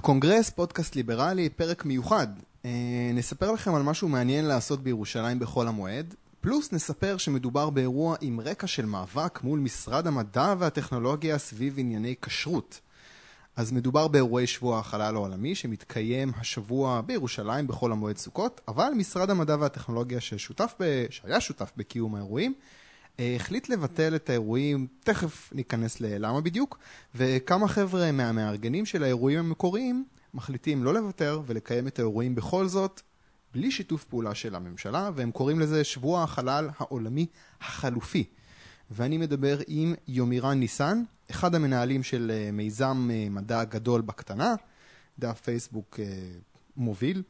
הקונגרס, פודקאסט ליברלי, פרק מיוחד. אה, נספר לכם על משהו מעניין לעשות בירושלים בחול המועד, פלוס נספר שמדובר באירוע עם רקע של מאבק מול משרד המדע והטכנולוגיה סביב ענייני כשרות. אז מדובר באירועי שבוע החלל העולמי שמתקיים השבוע בירושלים בחול המועד סוכות, אבל משרד המדע והטכנולוגיה ששותף ב... שהיה שותף בקיום האירועים, החליט לבטל את האירועים, תכף ניכנס ללמה בדיוק, וכמה חבר'ה מהמארגנים של האירועים המקוריים מחליטים לא לוותר ולקיים את האירועים בכל זאת, בלי שיתוף פעולה של הממשלה, והם קוראים לזה שבוע החלל העולמי החלופי. ואני מדבר עם יומירן ניסן, אחד המנהלים של אה, מיזם אה, מדע גדול בקטנה, דף פייסבוק מוביל,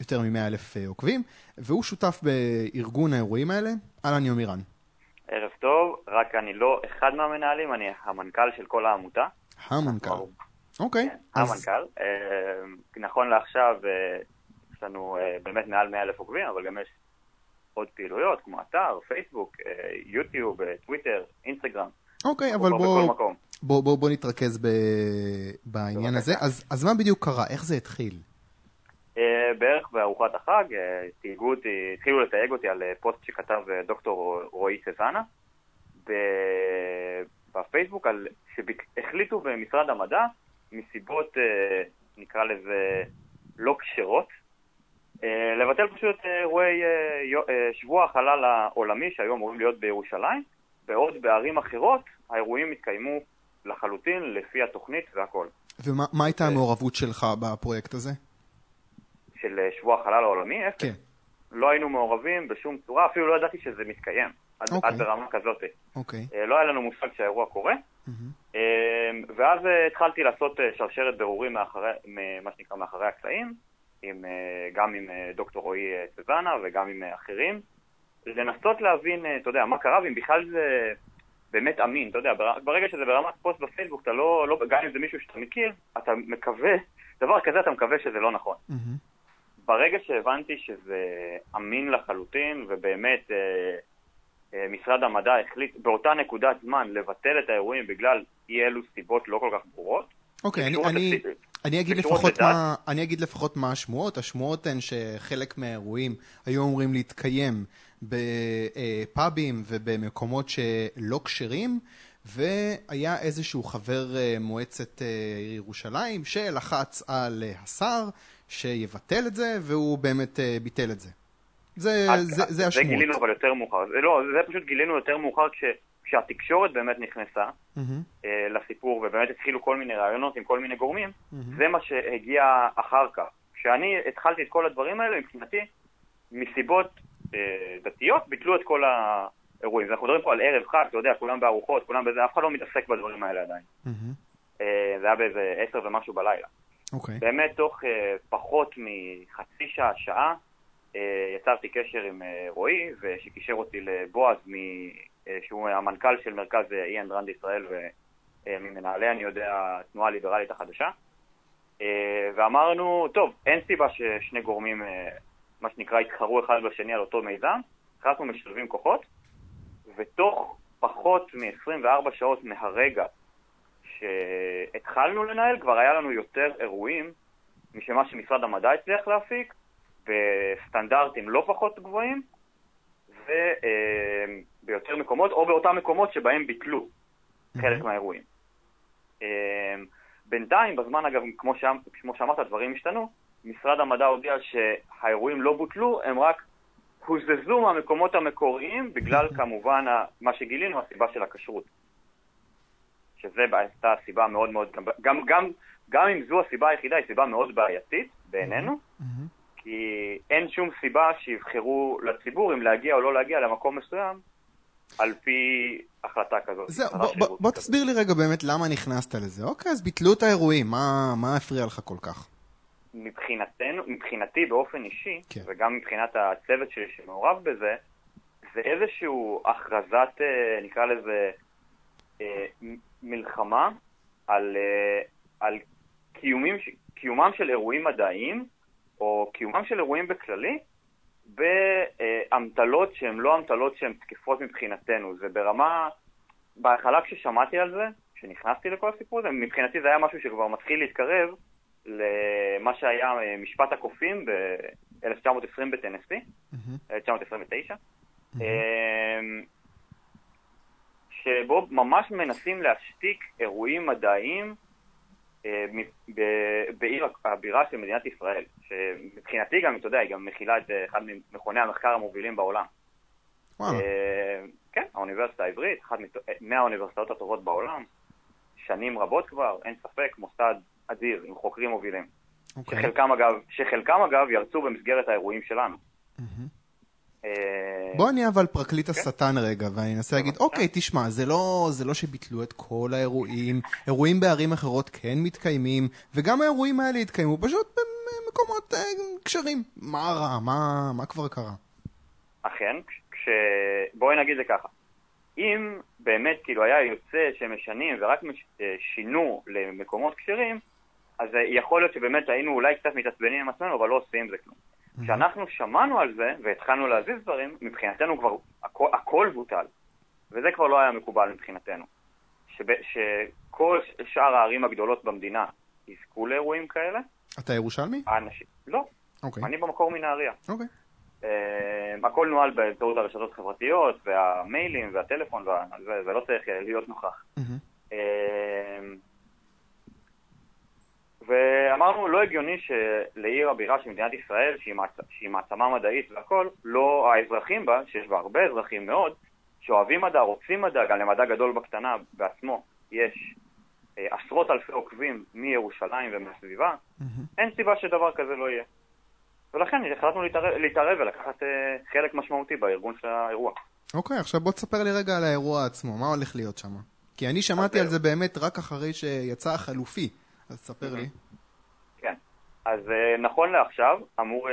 יותר מ-100 אלף עוקבים, והוא שותף בארגון האירועים האלה. אהלן יומירן. ערב טוב, רק אני לא אחד מהמנהלים, אני המנכ"ל של כל העמותה. המנכ"ל. אוקיי. כן, המנכ"ל. אה, נכון לעכשיו אה, יש לנו אה, באמת מעל 100 אלף עוקבים, אבל גם יש עוד פעילויות כמו אתר, פייסבוק, יוטיוב, טוויטר, אינסטגרם. אוקיי, אבל בוא, בוא, בוא, בוא נתרכז ב... בעניין הזה. אז, אז מה בדיוק קרה? איך זה התחיל? אה, בערך בארוחת החג, אה, תייגו אותי, התחילו לתייג אותי על אה, פוסט שכתב דוקטור רועי סזנה בפייסבוק, על שהחליטו במשרד המדע, מסיבות, נקרא לזה, לא כשרות, לבטל פשוט אירועי שבוע החלל העולמי שהיו אמורים להיות בירושלים, בעוד בערים אחרות האירועים התקיימו לחלוטין לפי התוכנית והכל. ומה הייתה המעורבות שלך בפרויקט הזה? של אה, שבוע החלל העולמי, אפס. כן. לא היינו מעורבים בשום צורה, אפילו לא ידעתי שזה מתקיים, עד, אוקיי. עד ברמה כזאת. אוקיי. אה, לא היה לנו מושג שהאירוע קורה. Mm-hmm. ואז התחלתי לעשות שרשרת בירורים מאחרי, מה שנקרא מאחורי הקלעים, עם, גם עם דוקטור רועי סזנה וגם עם אחרים, לנסות להבין, אתה יודע, מה קרה ואם בכלל זה באמת אמין, אתה יודע, ברגע שזה ברמת פוסט בפייסבוק, אתה לא, לא גם אם זה מישהו שאתה מכיר, אתה מקווה, דבר כזה אתה מקווה שזה לא נכון. Mm-hmm. ברגע שהבנתי שזה אמין לחלוטין, ובאמת אה, אה, משרד המדע החליט באותה נקודת זמן לבטל את האירועים בגלל אי אלו סיבות לא כל כך ברורות, אוקיי, אני, אני, אני, אגיד לפחות מה, אני אגיד לפחות מה השמועות. השמועות הן שחלק מהאירועים היו אמורים להתקיים בפאבים ובמקומות שלא כשרים, והיה איזשהו חבר אה, מועצת אה, ירושלים שלחץ על השר שיבטל את זה, והוא באמת uh, ביטל את זה. זה, זה, זה השמועות. זה גילינו אבל יותר מאוחר. זה, לא, זה פשוט גילינו יותר מאוחר כש, כשהתקשורת באמת נכנסה mm-hmm. לסיפור, ובאמת התחילו כל מיני רעיונות עם כל מיני גורמים, mm-hmm. זה מה שהגיע אחר כך. כשאני התחלתי את כל הדברים האלה, מבחינתי, מסיבות uh, דתיות, ביטלו את כל האירועים. אנחנו מדברים פה על ערב חג, אתה יודע, כולם בארוחות, כולם בזה, אף אחד לא מתעסק בדברים האלה עדיין. Mm-hmm. Uh, זה היה באיזה עשר ומשהו בלילה. Okay. אוקיי. באמת תוך uh, פחות מחצי שעה, שעה, uh, יצרתי קשר עם uh, רועי, שקישר אותי לבועז, מ, uh, שהוא המנכ"ל של מרכז איין ראנד ישראל וממנהלי, אני יודע, התנועה הליברלית החדשה. Uh, ואמרנו, טוב, אין סיבה ששני גורמים, uh, מה שנקרא, יתחרו אחד בשני על אותו מיזם, החלטנו משלבים כוחות, ותוך פחות מ-24 שעות מהרגע כשהתחלנו לנהל כבר היה לנו יותר אירועים משמה שמשרד המדע הצליח להפיק, בסטנדרטים לא פחות גבוהים, וביותר מקומות, או באותם מקומות שבהם ביטלו חלק מהאירועים. בינתיים, בזמן אגב, כמו, ש... כמו שאמרת, הדברים השתנו, משרד המדע הודיע שהאירועים לא בוטלו, הם רק הוזזו מהמקומות המקוריים, בגלל כמובן מה שגילינו, הסיבה של הכשרות. שזה הייתה סיבה מאוד מאוד, גם, גם, גם אם זו הסיבה היחידה, היא סיבה מאוד בעייתית בעינינו, mm-hmm. כי אין שום סיבה שיבחרו לציבור אם להגיע או לא להגיע למקום מסוים על פי החלטה כזאת. זהו, בוא, בוא, בוא תסביר לי רגע באמת למה נכנסת לזה. אוקיי, אז ביטלו את האירועים, מה, מה הפריע לך כל כך? מבחינתנו, מבחינתי באופן אישי, כן. וגם מבחינת הצוות שלי שמעורב בזה, זה איזשהו הכרזת, אה, נקרא לזה, אה, מלחמה על, אה, על קיומים, קיומם של אירועים מדעיים, או קיומם של אירועים בכללי, באמתלות שהן לא אמתלות שהן תקפות מבחינתנו. זה ברמה, בהתחלה כששמעתי על זה, כשנכנסתי לכל הסיפור הזה, מבחינתי זה היה משהו שכבר מתחיל להתקרב למה שהיה אה, משפט הקופים ב-1920 בטנסי, 1929, שבו ממש מנסים להשתיק אירועים מדעיים אה, בעיר הבירה של מדינת ישראל, שמבחינתי גם, אתה יודע, היא גם מכילה את אה, אחד ממכוני המחקר המובילים בעולם. וואלה. כן, האוניברסיטה העברית, אחת מהאוניברסיטאות הטובות בעולם, שנים רבות כבר, אין ספק, מוסד אדיר עם חוקרים מובילים. Okay. אוקיי. שחלקם אגב, שחלקם אגב ירצו במסגרת האירועים שלנו. Mm-hmm. בוא אני אבל פרקליט. כן. השטן רגע, ואני אנסה להגיד, אוקיי, תשמע, זה לא, זה לא שביטלו את כל האירועים, אירועים בערים אחרות כן מתקיימים, וגם האירועים האלה התקיימו פשוט במקומות אה, קשרים. מה רע? מה, מה כבר קרה? אכן, כש... בואי נגיד זה ככה. אם באמת כאילו היה יוצא שמשנים ורק אה, שינו למקומות כשרים, אז יכול להיות שבאמת היינו אולי קצת מתעצבנים עם עצמנו, אבל לא עושים עם זה כלום. כשאנחנו שמענו על זה והתחלנו להזיז דברים, מבחינתנו כבר הכל, הכל בוטל. וזה כבר לא היה מקובל מבחינתנו. שב, שכל שאר הערים הגדולות במדינה יזכו לאירועים כאלה. אתה ירושלמי? האנשים, לא. Okay. אוקיי. אני במקור מנהריה. אוקיי. Okay. Uh, הכל נוהל באמצעות הרשתות החברתיות והמיילים והטלפון, ולא צריך להיות נוכח. Mm-hmm. Uh, ואמרנו, לא הגיוני שלעיר הבירה של מדינת ישראל, שהיא, מעצ... שהיא מעצמה מדעית והכל, לא האזרחים בה, שיש בה הרבה אזרחים מאוד, שאוהבים מדע, רוצים מדע, גם למדע גדול בקטנה בעצמו, יש אה, עשרות אלפי עוקבים מירושלים ומהסביבה, mm-hmm. אין סיבה שדבר כזה לא יהיה. ולכן החלטנו להתערב, להתערב ולקחת אה, חלק משמעותי בארגון של האירוע. אוקיי, okay, עכשיו בוא תספר לי רגע על האירוע עצמו, מה הולך להיות שם? כי אני שמעתי על זה באמת רק אחרי שיצא החלופי. אז תספר לי. כן. אז uh, נכון לעכשיו, אמור, uh,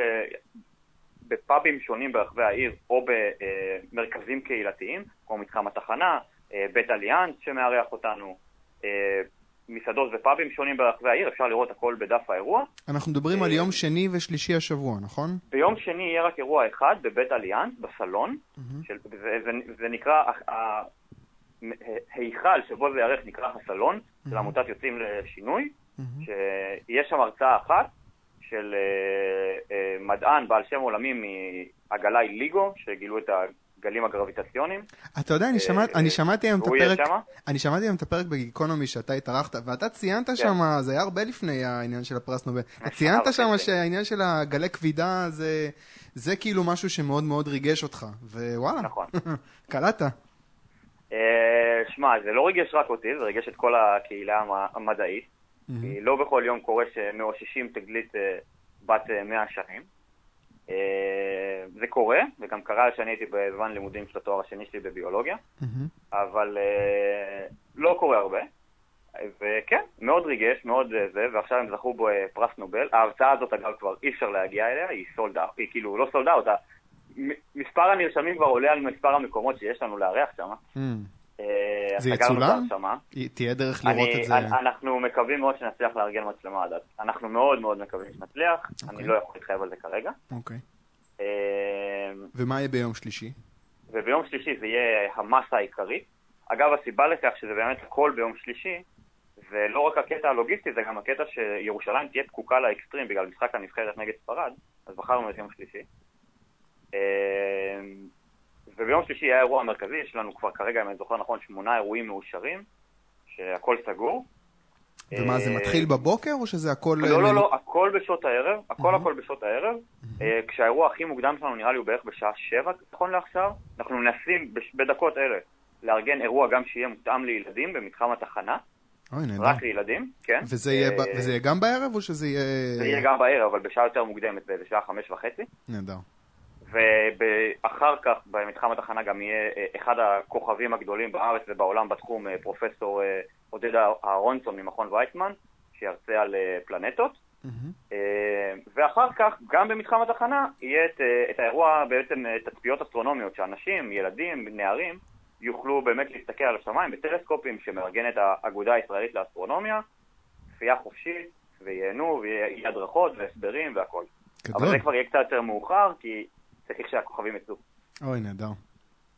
בפאבים שונים ברחבי העיר, או במרכזים קהילתיים, כמו מתחם התחנה, בית אליאנס שמארח אותנו, מסעדות ופאבים שונים ברחבי העיר, אפשר לראות הכל בדף האירוע. אנחנו מדברים על יום שני ושלישי השבוע, נכון? ביום שני יהיה רק אירוע אחד בבית אליאנס, בסלון, של, זה, זה, זה נקרא, ההיכל שבו זה יארך נקרא הסלון, של עמותת יוצאים לשינוי. שיש שם הרצאה אחת של uh, uh, מדען בעל שם עולמי מהגלאי ליגו, שגילו את הגלים הגרביטציוניים. אתה יודע, אני, שמע, uh, אני שמעתי היום את הפרק, אני שמעתי היום את הפרק בגיקונומי שאתה התארחת, ואתה ציינת כן. שם, זה היה הרבה לפני העניין של הפרס נובל, ציינת שם שהעניין של הגלי כבידה זה, זה כאילו משהו שמאוד מאוד ריגש אותך, ווואלה, נכון. קלטת. שמע, זה לא ריגש רק אותי, זה ריגש את כל הקהילה המדעית. Mm-hmm. לא בכל יום קורה שמאוששים תגלית אה, בת 100 אה, שנים. אה, זה קורה, וגם קרה שאני הייתי בזמן לימודים של התואר השני שלי בביולוגיה, mm-hmm. אבל לא קורה הרבה. וכן, מאוד ריגש, מאוד זה, ועכשיו הם זכו בו פרס נובל. ההרצאה הזאת, אגב, כבר אי אפשר להגיע אליה, היא סולד אאוט, היא כאילו לא סולד אאוט, מספר הנרשמים כבר עולה על מספר המקומות שיש לנו לארח שם. Mm. אה, זה יצולם? תהיה דרך לראות את זה? אנחנו מקווים מאוד שנצליח לארגן מצלמה עד אז. אנחנו מאוד מאוד מקווים שנצליח, אני אוקיי. לא יכול להתחייב על זה כרגע. אוקיי. אה, ומה יהיה ביום שלישי? וביום שלישי זה יהיה המסה העיקרית. אגב, הסיבה לכך שזה באמת הכל ביום שלישי, זה לא רק הקטע הלוגיסטי, זה גם הקטע שירושלים תהיה פקוקה לאקסטרים בגלל משחק הנבחרת נגד ספרד, אז בחרנו את יום שלישי. אה, וביום שלישי היה האירוע המרכזי, יש לנו כבר כרגע, אם אני זוכר נכון, שמונה אירועים מאושרים, שהכל סגור. ומה, זה אה, מתחיל בבוקר או שזה הכל... לא, לא, לא, הכל בשעות הערב, הכל הכל בשעות הערב. אה, כשהאירוע הכי מוקדם שלנו נראה לי הוא בערך בשעה שבע, נכון לעכשיו. אנחנו מנסים בדקות אלה לארגן אירוע גם שיהיה מותאם לילדים במתחם התחנה. אוי, נהדר. רק לילדים, כן. וזה יהיה, אה, וזה יהיה גם בערב או שזה יהיה... זה יהיה גם בערב, אבל בשעה יותר מוקדמת, בשעה חמש וחצי. נהדר. ואחר כך במתחם התחנה גם יהיה אה, אחד הכוכבים הגדולים בארץ ובעולם בתחום, אה, פרופסור אה, עודד אהרונסון ממכון ויצמן, שירצה על פלנטות. Mm-hmm. ואחר כך, גם במתחם התחנה, יהיה את, את האירוע, בעצם תצפיות אסטרונומיות, שאנשים, ילדים, נערים, יוכלו באמת להסתכל על השמיים בטלסקופים שמארגנת האגודה הישראלית לאסטרונומיה, צפייה חופשית, וייהנו, ויהיה הדרכות והסברים והכל. גדול. אבל זה כבר יהיה קצת יותר מאוחר, כי צריך שהכוכבים יצאו. אוי, נהדר.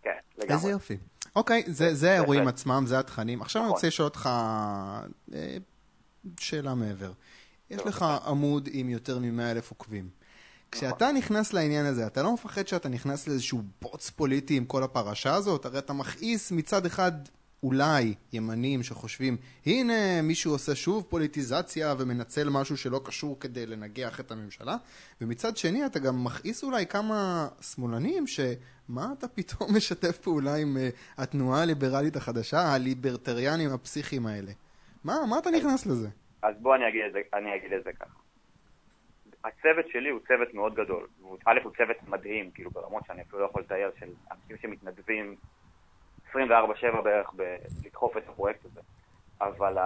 כן, לגמרי. איזה יופי. אוקיי, זה, זה האירועים עצמם, זה התכנים. עכשיו אני נכון. רוצה לשאול אותך אה, שאלה מעבר. יש לך עמוד עם יותר מ-100 אלף עוקבים. כשאתה נכנס לעניין הזה, אתה לא מפחד שאתה נכנס לאיזשהו בוץ פוליטי עם כל הפרשה הזאת? הרי אתה מכעיס מצד אחד אולי ימנים שחושבים, הנה מישהו עושה שוב פוליטיזציה ומנצל משהו שלא קשור כדי לנגח את הממשלה, ומצד שני אתה גם מכעיס אולי כמה שמאלנים שמה אתה פתאום משתף פעולה עם uh, התנועה הליברלית החדשה, הליברטריאנים הפסיכיים האלה? מה, מה אתה נכנס לזה? אז בוא אני אגיד את זה, אני אגיד את זה ככה. הצוות שלי הוא צוות מאוד גדול. א', הוא צוות מדהים, כאילו ברמות שאני אפילו לא יכול לתאר, של אנשים שמתנדבים 24-7 בערך לדחוף את הפרויקט הזה. אבל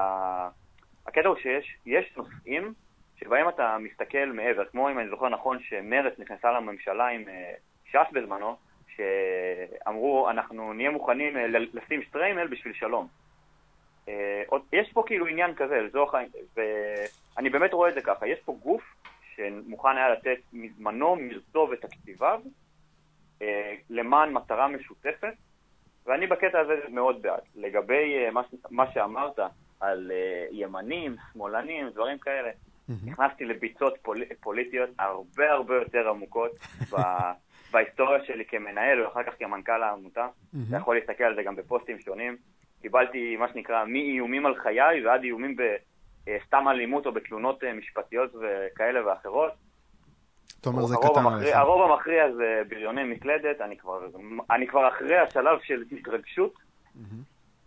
הקטע הוא שיש נושאים שבהם אתה מסתכל מעבר, כמו אם אני זוכר נכון שמרצ נכנסה לממשלה עם אה, ש"ס בזמנו, שאמרו אנחנו נהיה מוכנים אה, לשים שטריימל בשביל שלום. אה, יש פה כאילו עניין כזה, העניין, ואני באמת רואה את זה ככה, יש פה גוף שמוכן היה לתת מזמנו, מרצו ותקציביו למען מטרה משותפת, ואני בקטע הזה מאוד בעד. לגבי uh, מה, מה שאמרת על uh, ימנים, שמאלנים, דברים כאלה, נכנסתי לביצות פול, פוליטיות הרבה הרבה יותר עמוקות ב, בהיסטוריה שלי כמנהל ואחר כך כמנכ"ל העמותה. אתה יכול להסתכל על זה גם בפוסטים שונים. קיבלתי מה שנקרא מאיומים על חיי ועד איומים בסתם אה, אלימות או בתלונות משפטיות וכאלה ואחרות. אתה אומר זה קטן עליך. הרוב המכריע זה בריוני מקלדת, אני כבר, אני כבר אחרי השלב של התרגשות.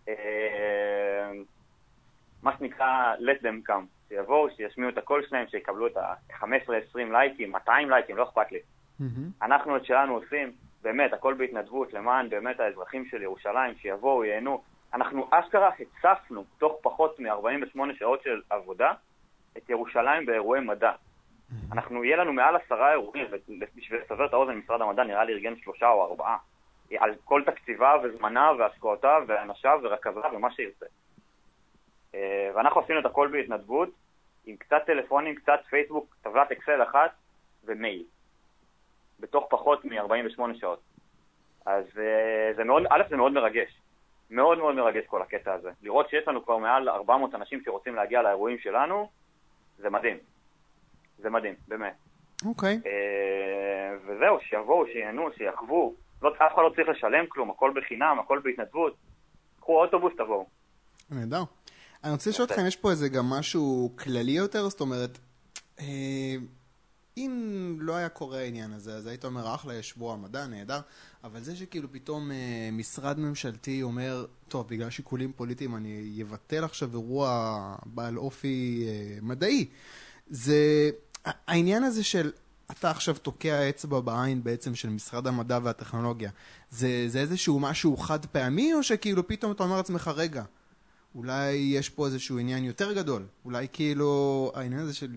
אה, מה שנקרא let them come, שיבואו, שישמיעו את הקול שלהם, שיקבלו את ה-15-20 לייקים, 200 לייקים, לא אכפת לי. אנחנו את שלנו עושים, באמת, הכל בהתנדבות, למען באמת האזרחים של ירושלים, שיבואו, ייהנו. אנחנו אשכרה הצפנו, תוך פחות מ-48 שעות של עבודה, את ירושלים באירועי מדע. אנחנו, יהיה לנו מעל עשרה אירועים, ובשביל לסבר את האוזן, משרד המדע נראה לי ארגן שלושה או ארבעה, על כל תקציבה וזמנה והשקעותיו ואנשיו ורכזיו ומה שירצה. אה, ואנחנו עשינו את הכל בהתנדבות, עם קצת טלפונים, קצת פייסבוק, טבלת אקסל אחת ומייל. בתוך פחות מ-48 שעות. אז אה, זה מאוד, א', זה מאוד מרגש. מאוד מאוד מרגש כל הקטע הזה. לראות שיש לנו כבר מעל 400 אנשים שרוצים להגיע לאירועים שלנו, זה מדהים. זה מדהים, באמת. אוקיי. Okay. אה, וזהו, שיבואו, שיהנו, שיחוו. לא, אף אחד לא צריך לשלם כלום, הכל בחינם, הכל בהתנדבות. קחו אוטובוס, תבואו. נהדר. אני רוצה לשאול אתכם, יש פה איזה גם משהו כללי יותר? זאת אומרת, אה, אם לא היה קורה העניין הזה, אז היית אומר, אחלה, יש שבוע המדע, נהדר, אבל זה שכאילו פתאום אה, משרד ממשלתי אומר, טוב, בגלל שיקולים פוליטיים אני אבטל עכשיו אירוע בעל אופי מדעי, זה העניין הזה של אתה עכשיו תוקע אצבע בעין בעצם של משרד המדע והטכנולוגיה, זה, זה איזשהו משהו חד פעמי, או שכאילו פתאום אתה אומר לעצמך, רגע, אולי יש פה איזשהו עניין יותר גדול, אולי כאילו העניין הזה של...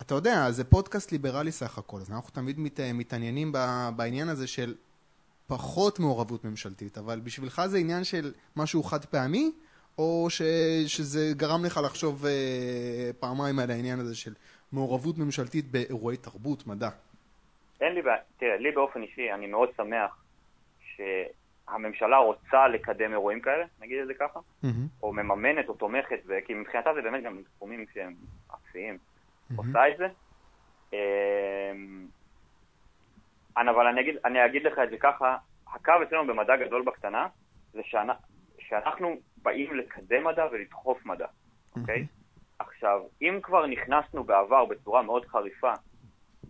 אתה יודע, זה פודקאסט ליברלי סך הכל, אז אנחנו תמיד מת, מתעניינים בעניין הזה של פחות מעורבות ממשלתית, אבל בשבילך זה עניין של משהו חד פעמי, או ש, שזה גרם לך לחשוב uh, פעמיים על העניין הזה של מעורבות ממשלתית באירועי תרבות, מדע? אין לי בעיה, תראה, לי באופן אישי, אני מאוד שמח שהממשלה רוצה לקדם אירועים כאלה, נגיד את זה ככה, mm-hmm. או מממנת או תומכת, כי מבחינתה זה באמת גם תחומים שהם אפסיים, mm-hmm. עושה את זה. אמ, אבל אני אגיד, אני אגיד לך את זה ככה, הקו אצלנו במדע גדול בקטנה, זה שאנחנו באים לקדם מדע ולדחוף מדע, אוקיי? Mm-hmm. עכשיו, אם כבר נכנסנו בעבר בצורה מאוד חריפה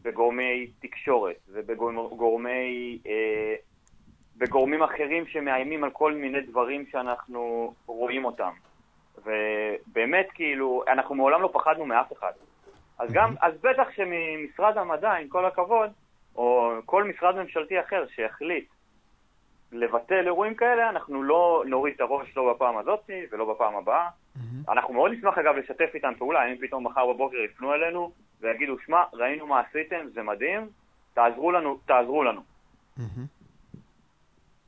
בגורמי תקשורת ובגורמי... אה, בגורמים אחרים שמאיימים על כל מיני דברים שאנחנו רואים אותם. ובאמת, כאילו, אנחנו מעולם לא פחדנו מאף אחד. אז גם, אז בטח שממשרד המדע, עם כל הכבוד, או כל משרד ממשלתי אחר שיחליט לבטל אירועים כאלה, אנחנו לא נוריד את הראש לא בפעם הזאת ולא בפעם הבאה. Mm-hmm. אנחנו מאוד נשמח אגב לשתף איתם פעולה, אם פתאום מחר בבוקר יפנו אלינו ויגידו, שמע, ראינו מה עשיתם, זה מדהים, תעזרו לנו, תעזרו לנו. Mm-hmm.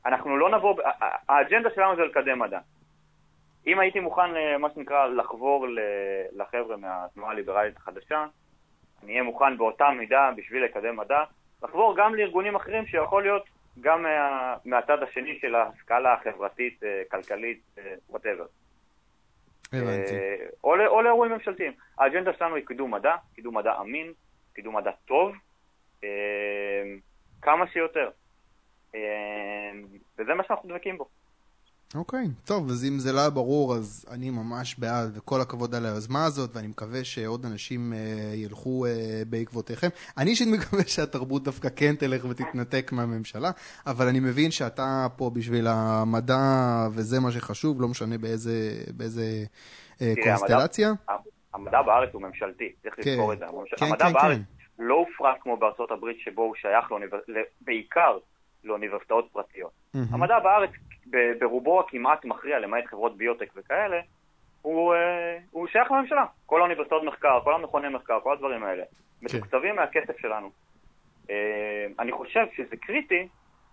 אנחנו לא נבוא, האג'נדה שלנו זה לקדם מדע. אם הייתי מוכן, אה, מה שנקרא, לחבור לחבר'ה מהתנועה הליברלית החדשה, אני אהיה מוכן באותה מידה בשביל לקדם מדע, לחבור גם לארגונים אחרים שיכול להיות גם מה, מהצד השני של הסקאלה החברתית, אה, כלכלית, whatever. הבנתי. או, או לאירועים ממשלתיים. האג'נדה שלנו היא קידום מדע, קידום מדע אמין, קידום מדע טוב, כמה שיותר. וזה מה שאנחנו דבקים בו. אוקיי, okay, טוב, אז אם זה לא היה ברור, אז אני ממש בעד, וכל הכבוד על היוזמה הזאת, ואני מקווה שעוד אנשים uh, ילכו uh, בעקבותיכם. אני אישית מקווה שהתרבות דווקא כן תלך ותתנתק מהממשלה, אבל אני מבין שאתה פה בשביל המדע, וזה מה שחשוב, לא משנה באיזה, באיזה uh, קונסטלציה. המדע, המדע בארץ הוא ממשלתי, צריך כן, לזכור את זה. כן, המדע כן, בארץ כן. לא הופרט כמו בארצות הברית, שבו הוא שייך לאוניבר... בעיקר לאוניברסיטאות פרטיות. Mm-hmm. המדע בארץ ברובו הכמעט מכריע, למעט חברות ביוטק וכאלה, הוא, אה, הוא שייך לממשלה. כל האוניברסיטאות מחקר, כל המכוני מחקר, כל הדברים האלה, כן. מתוקצבים מהכסף שלנו. אה, אני חושב שזה קריטי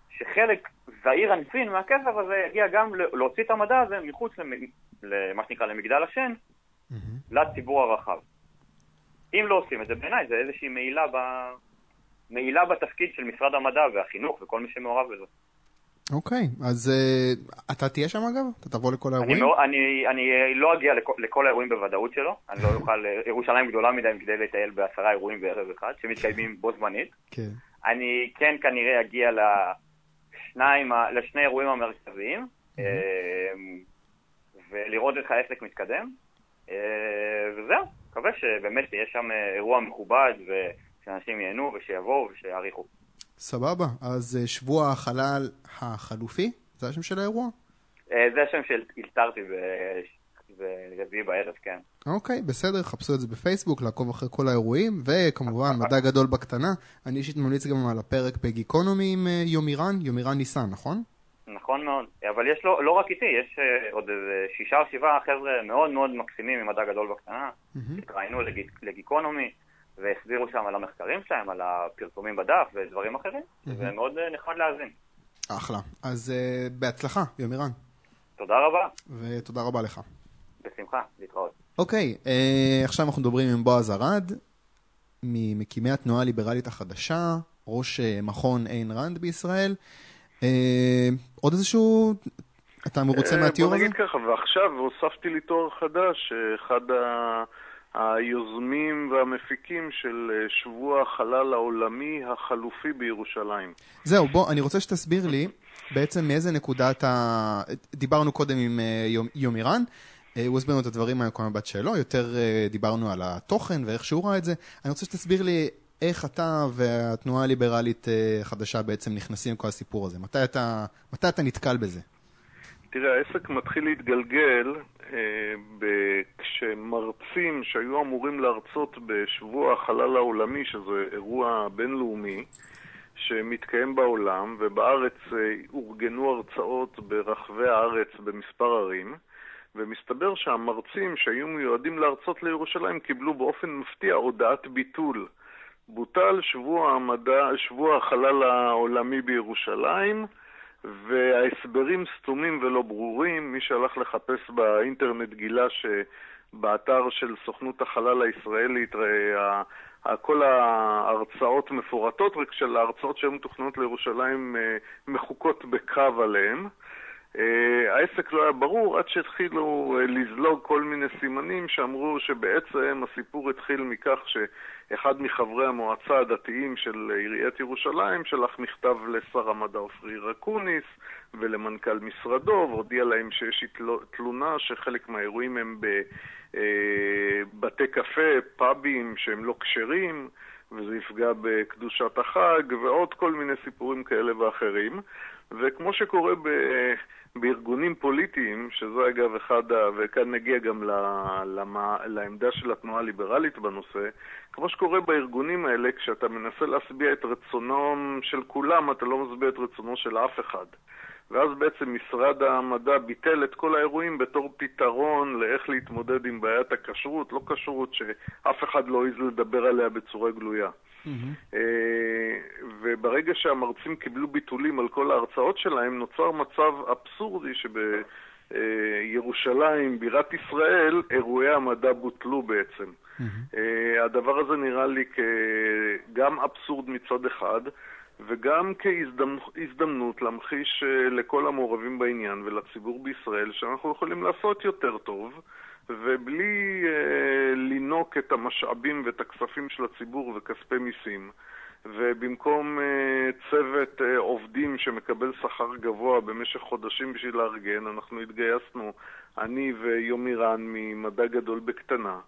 שחלק זעיר אנפין מהכסף הזה יגיע גם להוציא את המדע הזה מחוץ למה שנקרא למגדל השן. לציבור הרחב. אם לא עושים את זה, בעיניי זה איזושהי מעילה, ב... מעילה בתפקיד של משרד המדע והחינוך וכל מי שמעורב בזה. אוקיי, אז uh, אתה תהיה שם אגב? אתה תבוא לכל האירועים? אני, אני, אני לא אגיע לכל, לכל האירועים בוודאות שלו, אני לא אוכל, ירושלים גדולה מדי כדי לטייל בעשרה אירועים בערב אחד, שמתקיימים בו זמנית. כן. אני כן כנראה אגיע לשניים, לשני אירועים המרכזיים, mm-hmm. ולראות איך העסק מתקדם, אה, וזהו, מקווה שבאמת יהיה שם אירוע מכובד, ושאנשים ייהנו ושיבואו ושיעריכו. סבבה, אז אה, שבוע החלל החלופי, זה השם של האירוע? אה, זה השם שהלתרתי ברביעי בערב, כן. אוקיי, בסדר, חפשו את זה בפייסבוק, לעקוב אחרי כל האירועים, וכמובן, מדע גדול בקטנה. אני אישית ממליץ גם על הפרק בגיקונומי עם אה, יומירן, יומירן ניסן, נכון? נכון מאוד, אבל יש לו, לא רק איתי, יש עוד איזה שישה או שבעה חבר'ה מאוד מאוד מקסימים ממדע גדול בקטנה, התראיינו לגיקונומי. והסבירו שם על המחקרים שלהם, על הפרסומים בדף ודברים אחרים. זה מאוד אה, נחמד להאזין. אחלה. אז uh, בהצלחה, יומירן. תודה רבה. ותודה רבה לך. בשמחה, להתראות. אוקיי, okay, uh, עכשיו אנחנו מדברים עם בועז ארד, ממקימי התנועה הליברלית החדשה, ראש uh, מכון איין ראנד בישראל. Uh, עוד איזשהו... אתה מרוצה מהתיאור הזה? בוא נגיד ככה, ועכשיו הוספתי לי תואר חדש, אחד ה... היוזמים והמפיקים של אה, שבוע החלל העולמי החלופי בירושלים. זהו, בוא, אני רוצה שתסביר לי בעצם מאיזה נקודה אתה... דיברנו קודם עם אה, יומירן, אה, הוא הסביר לנו את הדברים מהמקום המבט שלו, יותר דיברנו על התוכן ואיך שהוא ראה את זה. אני רוצה שתסביר לי איך אתה והתנועה הליברלית החדשה בעצם נכנסים לכל הסיפור הזה. מתי אתה, מתי אתה נתקל בזה? תראה, העסק מתחיל להתגלגל אה, כשמרצים שהיו אמורים להרצות בשבוע החלל העולמי, שזה אירוע בינלאומי שמתקיים בעולם, ובארץ אה, אורגנו הרצאות ברחבי הארץ במספר ערים, ומסתבר שהמרצים שהיו מיועדים להרצות לירושלים קיבלו באופן מפתיע הודעת ביטול. בוטל שבוע המדע, שבוע החלל העולמי בירושלים, וההסברים סתומים ולא ברורים. מי שהלך לחפש באינטרנט גילה שבאתר של סוכנות החלל הישראלית כל ההרצאות מפורטות, רק שלהרצאות שהיו מתוכננות לירושלים אה, מחוקות בקו עליהן. אה, העסק לא היה ברור עד שהתחילו אה, לזלוג כל מיני סימנים שאמרו שבעצם הסיפור התחיל מכך שאחד מחברי המועצה הדתיים של עיריית ירושלים שלח מכתב לשר המדע עופרי רקוניס ולמנכ"ל משרדו והודיע להם שיש תלונה שחלק מהאירועים הם בבתי אה, קפה, פאבים שהם לא כשרים וזה יפגע בקדושת החג ועוד כל מיני סיפורים כאלה ואחרים וכמו שקורה ב... בארגונים פוליטיים, שזה אגב אחד, ה... וכאן נגיע גם למה... לעמדה של התנועה הליברלית בנושא, כמו שקורה בארגונים האלה, כשאתה מנסה להשביע את רצונם של כולם, אתה לא משביע את רצונו של אף אחד. ואז בעצם משרד המדע ביטל את כל האירועים בתור פתרון לאיך להתמודד עם בעיית הכשרות, לא כשרות שאף אחד לא העז לדבר עליה בצורה גלויה. Mm-hmm. וברגע שהמרצים קיבלו ביטולים על כל ההרצאות שלהם, נוצר מצב אבסורדי שבירושלים, בירת ישראל, אירועי המדע בוטלו בעצם. Mm-hmm. הדבר הזה נראה לי גם אבסורד מצד אחד, וגם כהזדמנות להמחיש אה, לכל המעורבים בעניין ולציבור בישראל שאנחנו יכולים לעשות יותר טוב, ובלי לינוק את המשאבים ואת הכספים של הציבור וכספי מיסים. ובמקום אה, צוות אה, עובדים שמקבל שכר גבוה במשך חודשים בשביל לארגן, אנחנו התגייסנו, אני ויומי רן ממדע גדול בקטנה,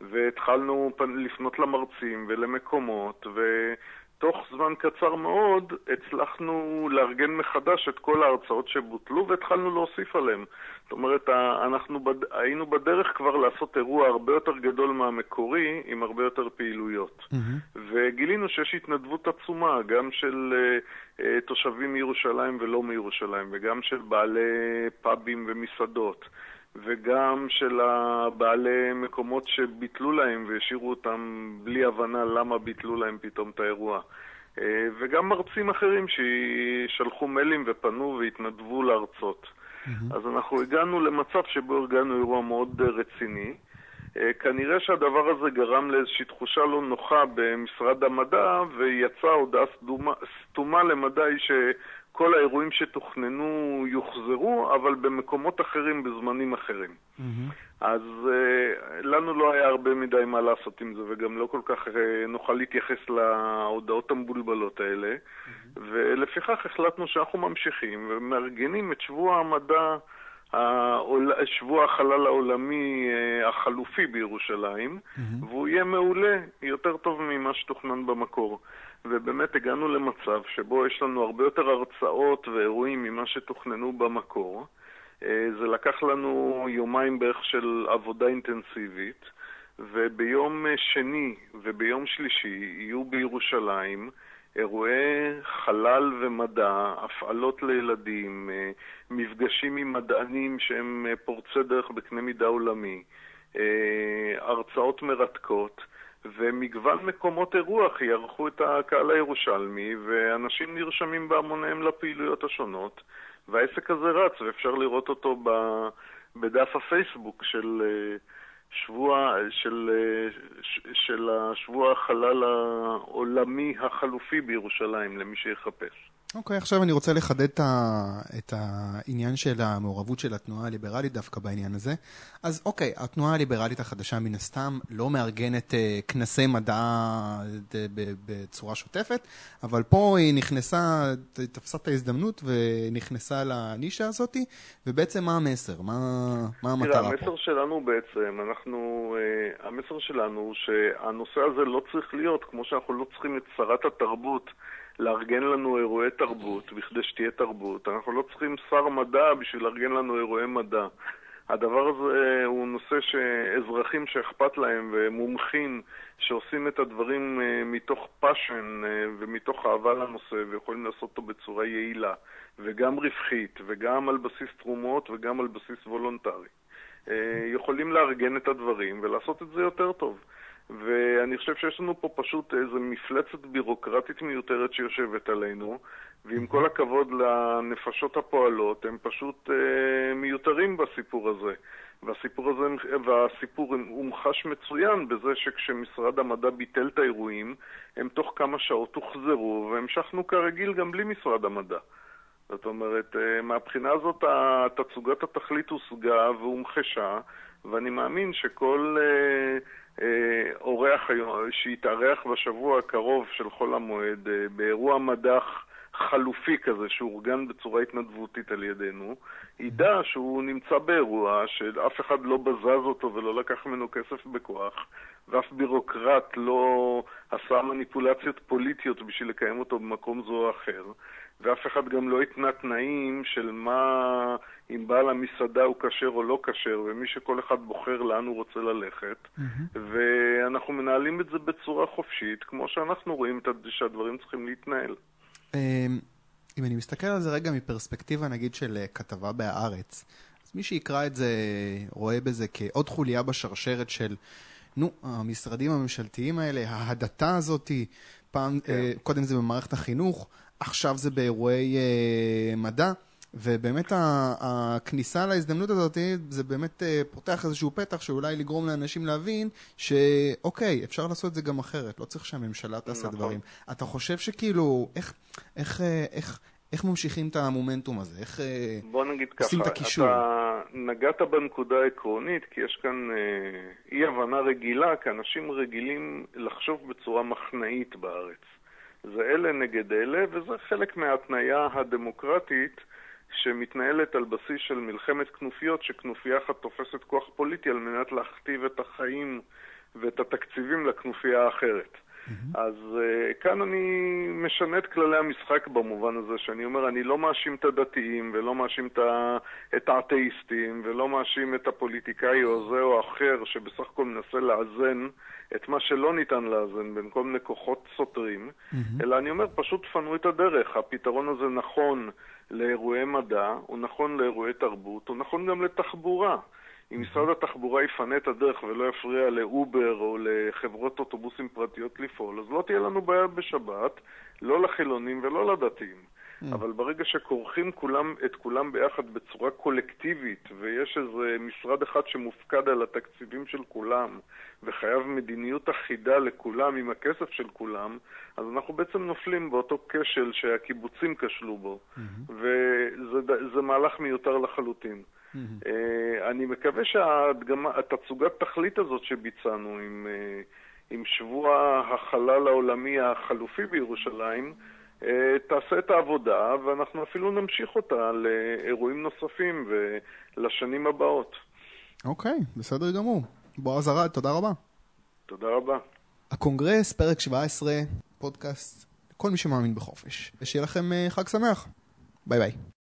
והתחלנו לפנות למרצים ולמקומות, ו... תוך זמן קצר מאוד הצלחנו לארגן מחדש את כל ההרצאות שבוטלו והתחלנו להוסיף עליהן. זאת אומרת, אנחנו בד... היינו בדרך כבר לעשות אירוע הרבה יותר גדול מהמקורי, עם הרבה יותר פעילויות. Mm-hmm. וגילינו שיש התנדבות עצומה, גם של uh, uh, תושבים מירושלים ולא מירושלים, וגם של בעלי פאבים ומסעדות. וגם של הבעלי מקומות שביטלו להם והשאירו אותם בלי הבנה למה ביטלו להם פתאום את האירוע. אה, וגם מרצים אחרים ששלחו מיילים ופנו והתנדבו להרצות. Mm-hmm. אז אנחנו הגענו למצב שבו ארגנו אירוע מאוד רציני. אה, כנראה שהדבר הזה גרם לאיזושהי תחושה לא נוחה במשרד המדע, ויצאה הודעה סתומה למדי ש... כל האירועים שתוכננו יוחזרו, אבל במקומות אחרים, בזמנים אחרים. Mm-hmm. אז uh, לנו לא היה הרבה מדי מה לעשות עם זה, וגם לא כל כך uh, נוכל להתייחס להודעות המבולבלות האלה, mm-hmm. ולפיכך החלטנו שאנחנו ממשיכים ומארגנים את שבוע המדע, העול... שבוע החלל העולמי uh, החלופי בירושלים, mm-hmm. והוא יהיה מעולה, יותר טוב ממה שתוכנן במקור. ובאמת הגענו למצב שבו יש לנו הרבה יותר הרצאות ואירועים ממה שתוכננו במקור. אה, זה לקח לנו יומיים בערך של עבודה אינטנסיבית, וביום שני וביום שלישי יהיו בירושלים אירועי חלל ומדע, הפעלות לילדים, אה, מפגשים עם מדענים שהם אה, פורצי דרך בקנה מידה עולמי, הרצאות מרתקות. ומגוון מקומות אירוח יערכו את הקהל הירושלמי, ואנשים נרשמים בהמוניהם לפעילויות השונות, והעסק הזה רץ, ואפשר לראות אותו בדף הפייסבוק של אה, שבוע, של, אה, של השבוע החלל העולמי החלופי בירושלים, למי שיחפש. אוקיי, okay, עכשיו אני רוצה לחדד את, ה, את העניין של המעורבות של התנועה הליברלית דווקא בעניין הזה. אז אוקיי, okay, התנועה הליברלית החדשה מן הסתם לא מארגנת uh, כנסי מדע uh, בצורה שוטפת, אבל פה היא נכנסה, תפסה את ההזדמנות ונכנסה לנישה הזאת, ובעצם מה המסר? מה, מה המטרה תראה, המסר פה? המסר שלנו בעצם, אנחנו, uh, המסר שלנו הוא שהנושא הזה לא צריך להיות, כמו שאנחנו לא צריכים את שרת התרבות. לארגן לנו אירועי תרבות, בכדי שתהיה תרבות. אנחנו לא צריכים שר מדע בשביל לארגן לנו אירועי מדע. הדבר הזה הוא נושא שאזרחים שאכפת להם ומומחים שעושים את הדברים אה, מתוך passion אה, ומתוך אהבה לנושא ויכולים לעשות אותו בצורה יעילה וגם רווחית וגם על בסיס תרומות וגם על בסיס voluntary. אה, יכולים לארגן את הדברים ולעשות את זה יותר טוב. ואני חושב שיש לנו פה פשוט איזו מפלצת בירוקרטית מיותרת שיושבת עלינו, ועם כל הכבוד לנפשות הפועלות, הם פשוט אה, מיותרים בסיפור הזה. והסיפור הזה, והסיפור הומחש מצוין בזה שכשמשרד המדע ביטל את האירועים, הם תוך כמה שעות הוחזרו, והמשכנו כרגיל גם בלי משרד המדע. זאת אומרת, אה, מהבחינה הזאת תצוגת התכלית הושגה והומחשה, ואני מאמין שכל... אה, אורח שיתארח בשבוע הקרוב של חול המועד אה, באירוע מדח חלופי כזה שאורגן בצורה התנדבותית על ידינו, ידע שהוא נמצא באירוע שאף אחד לא בזז אותו ולא לקח ממנו כסף בכוח, ואף בירוקרט לא עשה מניפולציות פוליטיות בשביל לקיים אותו במקום זו או אחר, ואף אחד גם לא התנה תנאים של מה, אם בעל המסעדה הוא כשר או לא כשר, ומי שכל אחד בוחר לאן הוא רוצה ללכת. Mm-hmm. ואנחנו מנהלים את זה בצורה חופשית, כמו שאנחנו רואים שהדברים צריכים להתנהל. אמ, אם אני מסתכל על זה רגע מפרספקטיבה נגיד של אה, כתבה בהארץ, אז מי שיקרא את זה רואה בזה כעוד חוליה בשרשרת של, נו, המשרדים הממשלתיים האלה, ההדתה הזאתי, פעם, כן. אה, קודם זה במערכת החינוך, עכשיו זה באירועי אה, מדע. ובאמת הכניסה להזדמנות הזאת, זה באמת אה, פותח איזשהו פתח שאולי לגרום לאנשים להבין שאוקיי, אפשר לעשות את זה גם אחרת, לא צריך שהממשלה תעשה נכון. דברים. אתה חושב שכאילו, איך, איך, אה, איך, איך ממשיכים את המומנטום הזה? איך בוא נגיד ככה, את הקישור? אתה נגעת בנקודה העקרונית, כי יש כאן אה, אי הבנה רגילה, כי אנשים רגילים לחשוב בצורה מחנאית בארץ. זה אלה נגד אלה, וזה חלק מההתניה הדמוקרטית שמתנהלת על בסיס של מלחמת כנופיות, שכנופיה אחת תופסת כוח פוליטי על מנת להכתיב את החיים ואת התקציבים לכנופיה האחרת. Mm-hmm. אז uh, כאן אני משנה את כללי המשחק במובן הזה, שאני אומר, אני לא מאשים את הדתיים, ולא מאשים את האתאיסטים, ולא מאשים את הפוליטיקאי או זה או אחר, שבסך הכל מנסה לאזן את מה שלא ניתן לאזן בין כל מיני כוחות סותרים, mm-hmm. אלא אני אומר, פשוט פנו את הדרך. הפתרון הזה נכון לאירועי מדע, הוא נכון לאירועי תרבות, הוא נכון גם לתחבורה. אם משרד התחבורה יפנה את הדרך ולא יפריע לאובר או לחברות אוטובוסים פרטיות לפעול, אז לא תהיה לנו בעיה בשבת, לא לחילונים ולא לדתיים. Mm. אבל ברגע שכורכים כולם, את כולם ביחד בצורה קולקטיבית, ויש איזה משרד אחד שמופקד על התקציבים של כולם, וחייב מדיניות אחידה לכולם עם הכסף של כולם, אז אנחנו בעצם נופלים באותו כשל שהקיבוצים כשלו בו, mm-hmm. וזה מהלך מיותר לחלוטין. Mm-hmm. אני מקווה שהתצוגת תכלית הזאת שביצענו עם, אה, עם שבוע החלל העולמי החלופי בירושלים, אה, תעשה את העבודה, ואנחנו אפילו נמשיך אותה לאירועים נוספים ולשנים הבאות. אוקיי, okay, בסדר גמור. בועז ארד, תודה רבה. תודה רבה. הקונגרס, פרק 17, פודקאסט, כל מי שמאמין בחופש. ושיהיה לכם חג שמח. ביי ביי.